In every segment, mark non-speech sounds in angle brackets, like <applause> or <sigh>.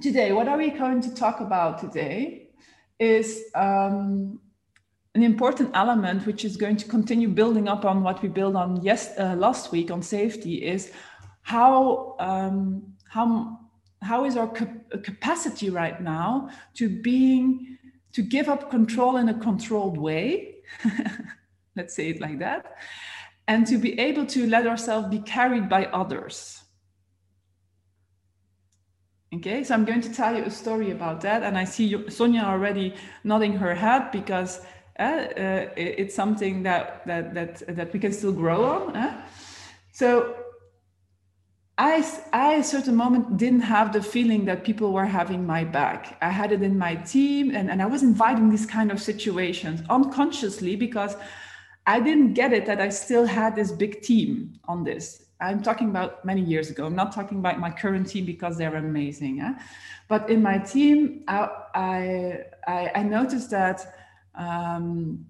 today, what are we going to talk about today is um, an important element which is going to continue building up on what we built on yes uh, last week on safety is how um, how how is our cap- capacity right now to being to give up control in a controlled way <laughs> let's say it like that and to be able to let ourselves be carried by others okay so i'm going to tell you a story about that and i see sonia already nodding her head because uh, uh, it's something that that that that we can still grow on uh? so I, I, at a certain moment, didn't have the feeling that people were having my back. I had it in my team, and, and I was inviting these kind of situations unconsciously because I didn't get it that I still had this big team on this. I'm talking about many years ago. I'm not talking about my current team because they're amazing. Eh? But in my team, I, I, I noticed that um,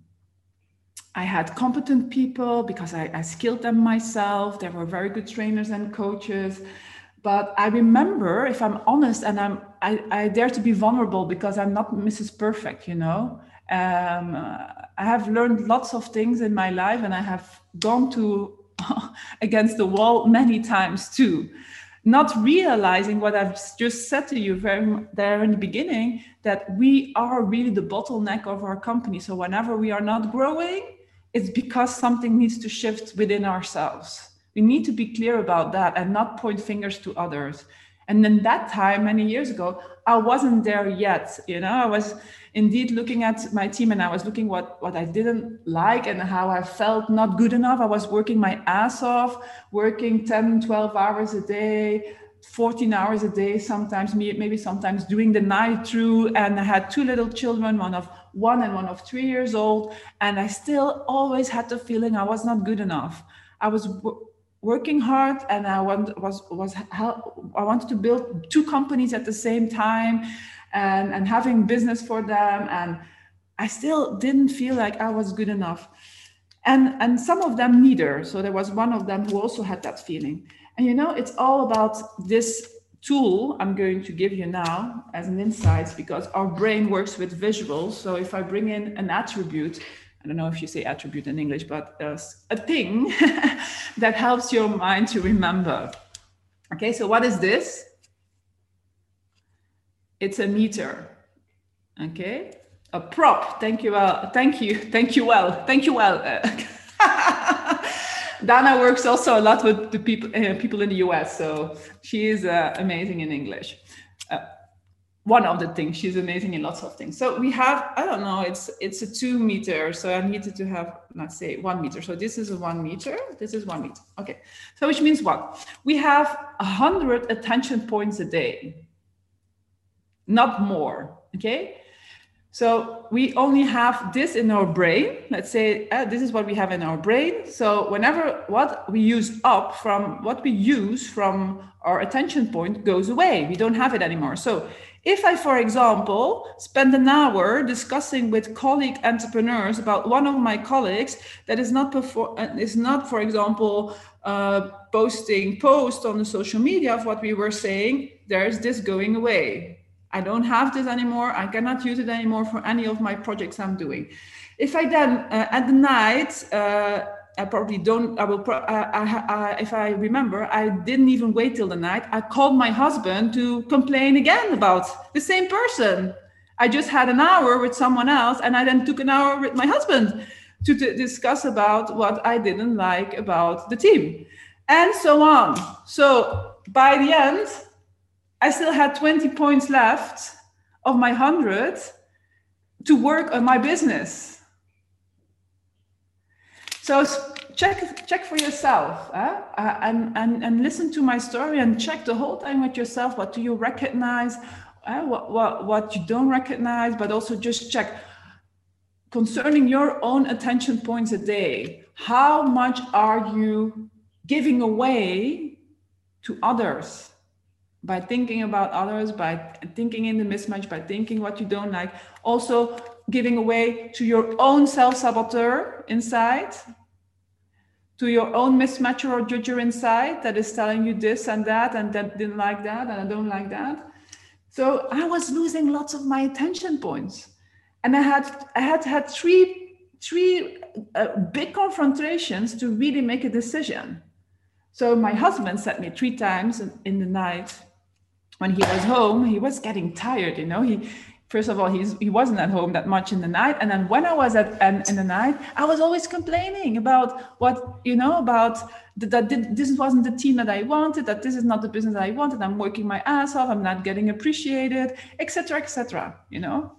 I had competent people because I, I skilled them myself. They were very good trainers and coaches. But I remember, if I'm honest, and I'm I, I dare to be vulnerable because I'm not Mrs. Perfect, you know. Um, I have learned lots of things in my life, and I have gone to <laughs> against the wall many times too not realizing what I've just said to you very there in the beginning that we are really the bottleneck of our company. So whenever we are not growing, it's because something needs to shift within ourselves. We need to be clear about that and not point fingers to others. And then that time, many years ago, I wasn't there yet. You know, I was indeed looking at my team and I was looking what what I didn't like and how I felt not good enough. I was working my ass off, working 10, 12 hours a day, 14 hours a day, sometimes maybe sometimes doing the night through. And I had two little children, one of one and one of three years old. And I still always had the feeling I was not good enough. I was working hard and I want, was, was, I wanted to build two companies at the same time and, and having business for them. And I still didn't feel like I was good enough. And, and some of them neither. So there was one of them who also had that feeling. And you know, it's all about this tool I'm going to give you now as an insight because our brain works with visuals. So if I bring in an attribute, I don't know if you say attribute in English, but uh, a thing <laughs> that helps your mind to remember. Okay, so what is this? It's a meter. Okay, a prop. Thank you. Well, thank you. Thank you. Well, thank you. Well. <laughs> Dana works also a lot with the people uh, people in the US, so she is uh, amazing in English. One of the things she's amazing in lots of things. So we have I don't know it's it's a two meter, so I needed to have let's say one meter. So this is a one meter. This is one meter. Okay. So which means what? We have a hundred attention points a day, not more. Okay. So we only have this in our brain. Let's say uh, this is what we have in our brain. So whenever what we use up from what we use from our attention point goes away, we don't have it anymore. So if I, for example, spend an hour discussing with colleague entrepreneurs about one of my colleagues that is not perform uh, is not, for example, uh, posting post on the social media of what we were saying, there's this going away I don't have this anymore. I cannot use it anymore for any of my projects I'm doing. If I then uh, at the night, uh, I probably don't. I will. Pro- I, I, if I remember, I didn't even wait till the night. I called my husband to complain again about the same person. I just had an hour with someone else, and I then took an hour with my husband to t- discuss about what I didn't like about the team, and so on. So by the end, I still had 20 points left of my 100 to work on my business. So check check for yourself uh, and, and, and listen to my story and check the whole time with yourself. What do you recognize? Uh, what, what, what you don't recognize, but also just check concerning your own attention points a day. How much are you giving away to others? by thinking about others, by thinking in the mismatch, by thinking what you don't like, also giving away to your own self saboteur inside, to your own mismatcher or judger inside that is telling you this and that and that didn't like that and I don't like that. So I was losing lots of my attention points. And I had I had had three three uh, big confrontations to really make a decision. So my husband said me three times in the night when he was home, he was getting tired, you know. He first of all he's he wasn't at home that much in the night. And then when i was at um, in the night i was always complaining about what you know about that this wasn't the team that i wanted that this is not the business that i wanted i'm working my ass off i'm not getting appreciated etc etc you know?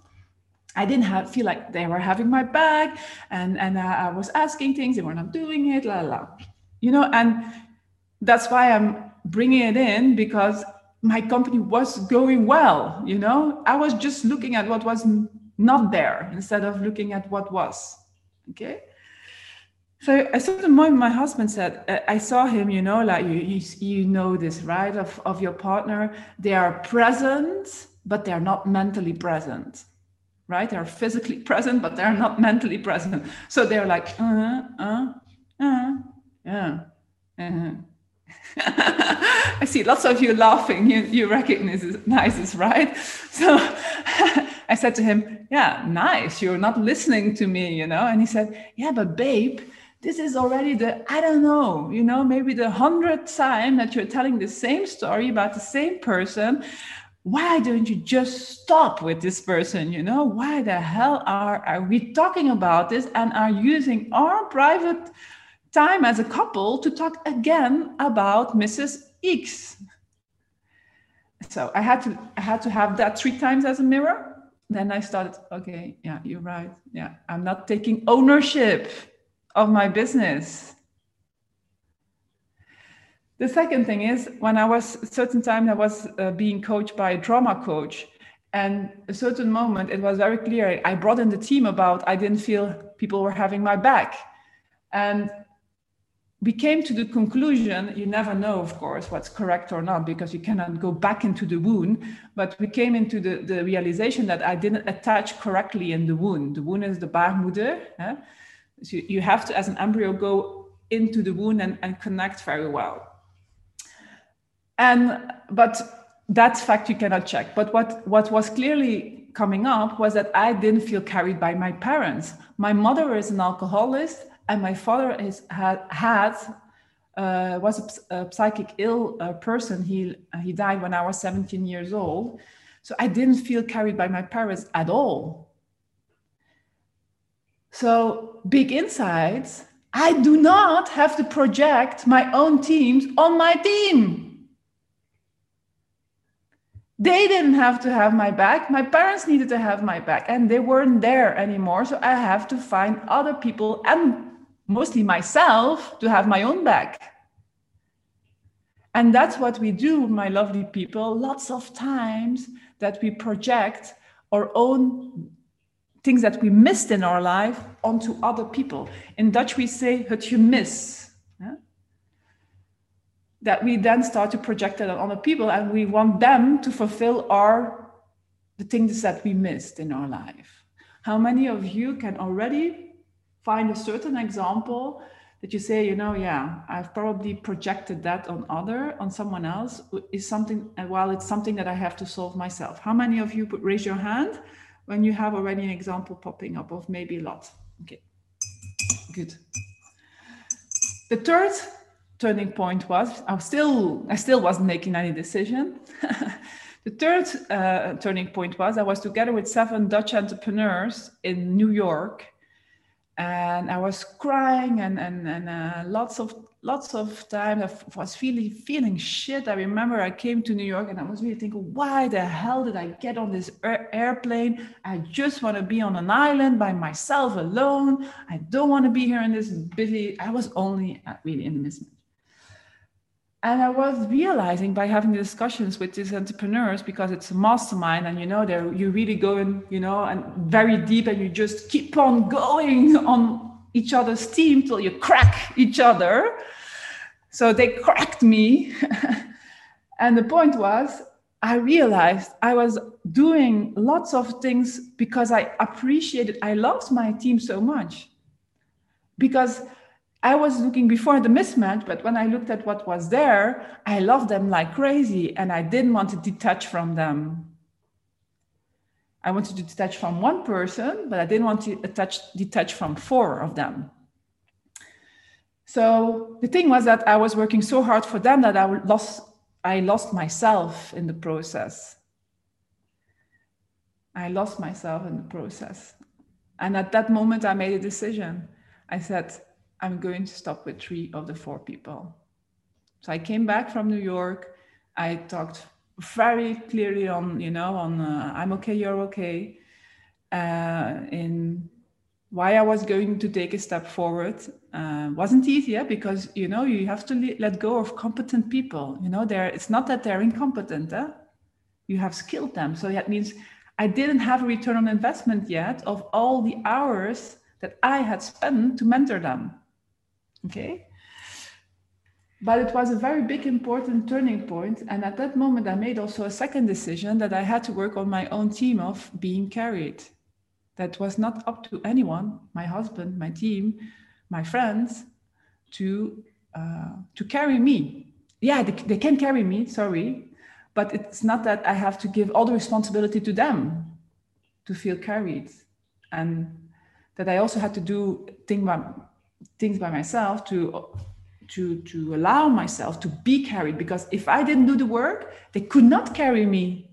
I didn't have feel like they were having my back, and and I was asking things, they were not doing it, la la, you know, and that's why I'm bringing it in because my company was going well you know? I was just looking at what was not there instead of looking at what was okay? So at a certain moment my husband said i saw him you know like you, you, you know this right of, of your partner? They are present but they're not mentally present right? They're physically <laughs> present but they're not mentally present. So they're like uh uh uh yeah uh-huh. <laughs> I see lots of you laughing. You, you recognize this, right? So <laughs> I said to him, Yeah, nice. You're not listening to me, you know? And he said, Yeah, but babe, this is already the, I don't know, you know, maybe the hundredth time that you're telling the same story about the same person. Why don't you just stop with this person? You know, why the hell are, are we talking about this and are using our private time as a couple to talk again about Mrs. X. So I had to I had to have that three times as a mirror. Then I started, okay, yeah, you're right. Yeah, I'm not taking ownership of my business. The second thing is when I was a certain time I was uh, being coached by a drama coach and a certain moment it was very clear I brought in the team about I didn't feel people were having my back. And we came to the conclusion you never know of course what's correct or not because you cannot go back into the wound but we came into the, the realization that i didn't attach correctly in the wound. The wound is the baarmoeder so you have to as an embryo go into the wound and, and connect very well. And but that fact you cannot check. But what what was clearly coming up was that i didn't feel carried by my parents. My mother is an alcoholic and my father is had had uh, was a, a, psychic ill uh, person. He he died when I was 17 years old, so I didn't feel carried by my parents at all. So big insights. I do not have to project my own teams on my team. They didn't have to have my back. My parents needed to have my back, and they weren't there anymore. So I have to find other people and mostly myself, to have my own back. And that's what we do, my lovely people, lots of times that we project our own things that we missed in our life onto other people. In Dutch, we say het miss. Yeah? That we then start to project it on other people and we want them to fulfill our the things that we missed in our life. How many of you can already find a certain example that you say, you know, yeah, I've probably projected that on other, on someone else, is something, and while it's something that I have to solve myself. How many of you put raise your hand when you have already an example popping up of maybe a lot? Okay, good. The third turning point was I still I still wasn't making any decision. <laughs> the third uh, turning point was I was together with seven Dutch entrepreneurs in New York and I was crying and and and uh, lots of lots of time I was feeling feeling shit. I remember I came to New York and I was really thinking, why the hell did I get on this air- airplane? I just want to be on an island by myself alone. I don't want to be here in this busy. I was only uh, really in the mismatch and I was realizing by having discussions with these entrepreneurs because it's a mastermind and you know they're you really go going you know and very deep and you just keep on going on each other's team till you crack each other. So they cracked me. <laughs> and the point was I realized I was doing lots of things because I appreciated, I loved my team so much. Because I was looking before the mismatch, but when I looked at what was there, I loved them like crazy and I didn't want to detach from them. I wanted to detach from one person, but I didn't want to attach, detach from four of them. So the thing was that I was working so hard for them that I lost, I lost myself in the process. I lost myself in the process. And at that moment, I made a decision. I said, I'm going to stop with three of the four people. So I came back from New York. I talked very clearly on, you know, on uh, I'm okay, you're okay, uh, in why I was going to take a step forward. Uh, wasn't easy yeah? because, you know, you have to let go of competent people. You know, they're, it's not that they're incompetent. You have skilled them. So that means I didn't have a return on investment yet of all the hours that I had spent to mentor them. Okay. But it was a very big, important turning point. And at that moment, I made also a second decision that I had to work on my own team of being carried. That was not up to anyone, my husband, my team, my friends, to, uh, to carry me. Yeah, they, they can carry me, sorry. But it's not that I have to give all the responsibility to them to feel carried. And that I also had to do thing by, things by myself to to to allow myself to be carried. Because if i didn't do the work they could not carry me.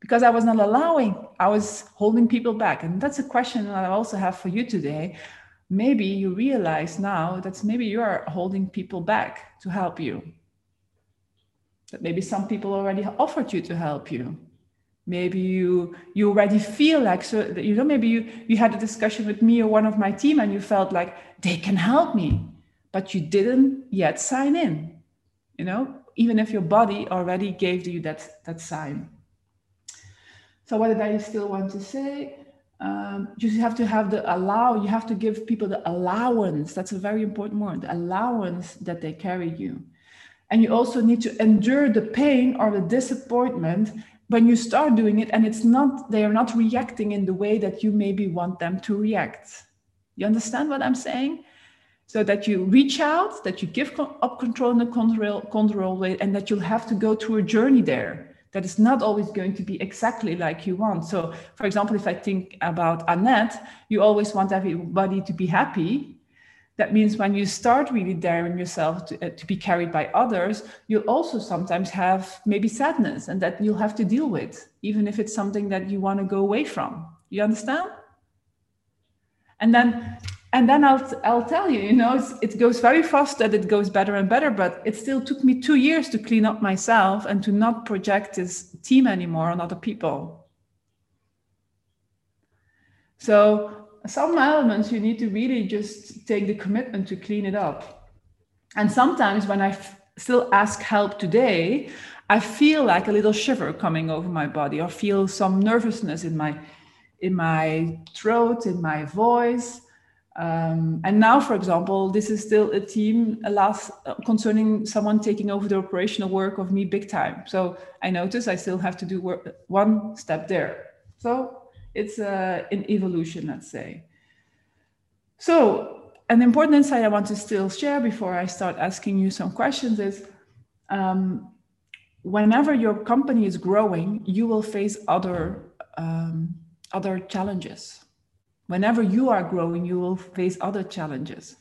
Because i was not allowing i was holding people back. And that's a question that i also have for you today. Maybe you realize now that maybe you are holding people back to help you. That maybe some people already offered you to help you maybe you you already feel like so you know maybe you you had a discussion with me or one of my team and you felt like they can help me but you didn't yet sign in you know even if your body already gave you that that sign. So what did i still want to say? Um, you have to have the allow you have to give people the allowance. That's a very important word the allowance that they carry you. And you also need to endure the pain or the disappointment when you start doing it and it's not they are not reacting in the way that you maybe want them to react. You understand what i'm saying? So that you reach out that you give up control in the control control way and that you'll have to go through a journey there that is not always going to be exactly like you want. So for example if i think about annette you always want everybody to be happy that means when you start really daring yourself to, uh, to be carried by others, you'll also sometimes have maybe sadness and that you'll have to deal with, even if it's something that you want to go away from. You understand? And then and then I'll, I'll tell you, you know, it goes very fast that it goes better and better, but it still took me two years to clean up myself and to not project this team anymore on other people. So some elements you need to really just take the commitment to clean it up. And sometimes when I f- still ask help today, I feel like a little shiver coming over my body or feel some nervousness in my in my throat, in my voice. Um, and now, for example, this is still a team last uh, concerning someone taking over the operational work of me big time. So I notice I still have to do work, one step there. So it's uh, an evolution, let's say. So, an important insight I want to still share before I start asking you some questions is um, whenever your company is growing, you will face other um, other challenges. Whenever you are growing, you will face other challenges.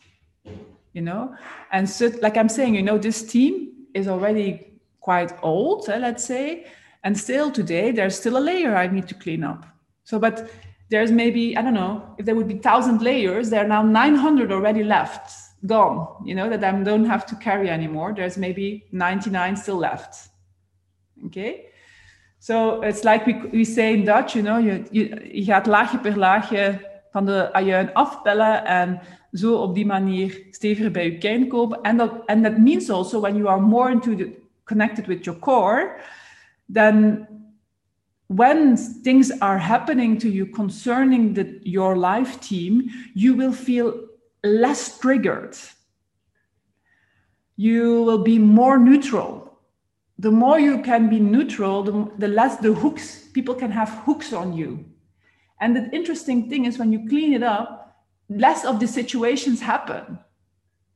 You know, and so like I'm saying, you know, this team is already quite old, uh, let's say, and still today there's still a layer I need to clean up. So, but there's maybe, I don't know, if there would be 1,000 layers, there are now 900 already left, gone, you know, that I don't have to carry anymore. There's maybe 99 still left. Okay? So it's like we, we say in Dutch, you know, je, je, je gaat laagje per laagje van de ajuin afpellen en zo op die manier steviger bij je kern komen. And that, and that means also when you are more into the, connected with your core, then when things are happening to you concerning the, your life team, you will feel less triggered. You will be more neutral. The more you can be neutral, the, the less the hooks, people can have hooks on you. And the interesting thing is when you clean it up, less of the situations happen.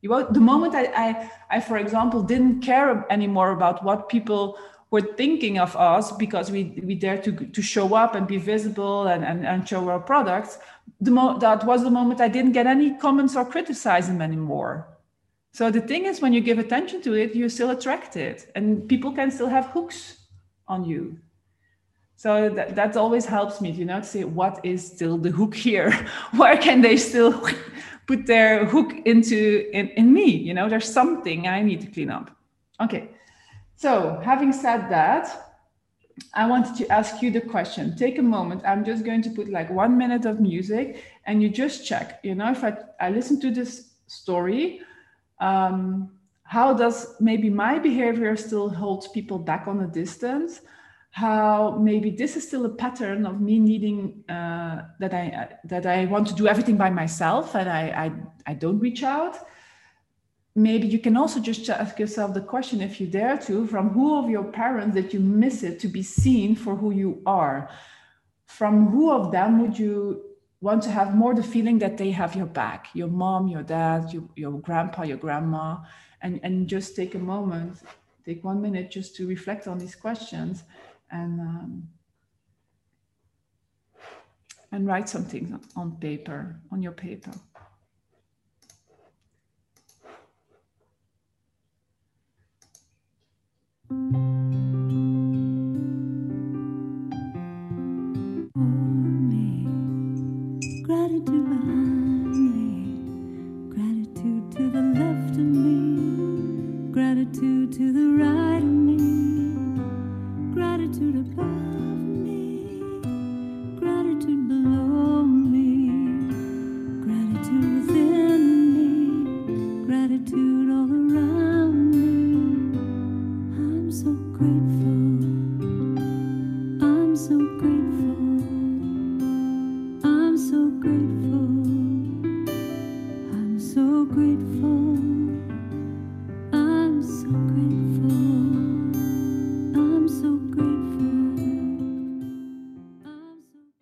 You, know, the moment I, I, I, for example, didn't care anymore about what people were thinking of us because we we dare to to show up and be visible and and, and show our products the mo- that was the moment i didn't get any comments or criticism anymore. So the thing is when you give attention to it you're still attracted and people can still have hooks on you. So that, that always helps me you know to say what is still the hook here? <laughs> Where can they still <laughs> put their hook into in, in me? You know there's something i need to clean up. Okay so having said that I wanted to ask you the question. Take a moment. I'm just going to put like one minute of music and you just check. You know, if I, I listen to this story, um, how does maybe my behavior still hold people back on a distance? How maybe this is still a pattern of me needing uh, that I that I want to do everything by myself and I, I I don't reach out maybe you can also just ask yourself the question if you dare to from who of your parents did you miss it to be seen for who you are? From who of them would you want to have more the feeling that they have your back? Your mom your dad your, your grandpa your grandma? And and just take a moment take one minute just to reflect on these questions and um, and write something on paper on your paper For me, gratitude behind me, gratitude to the left of me, gratitude to the right of me, gratitude above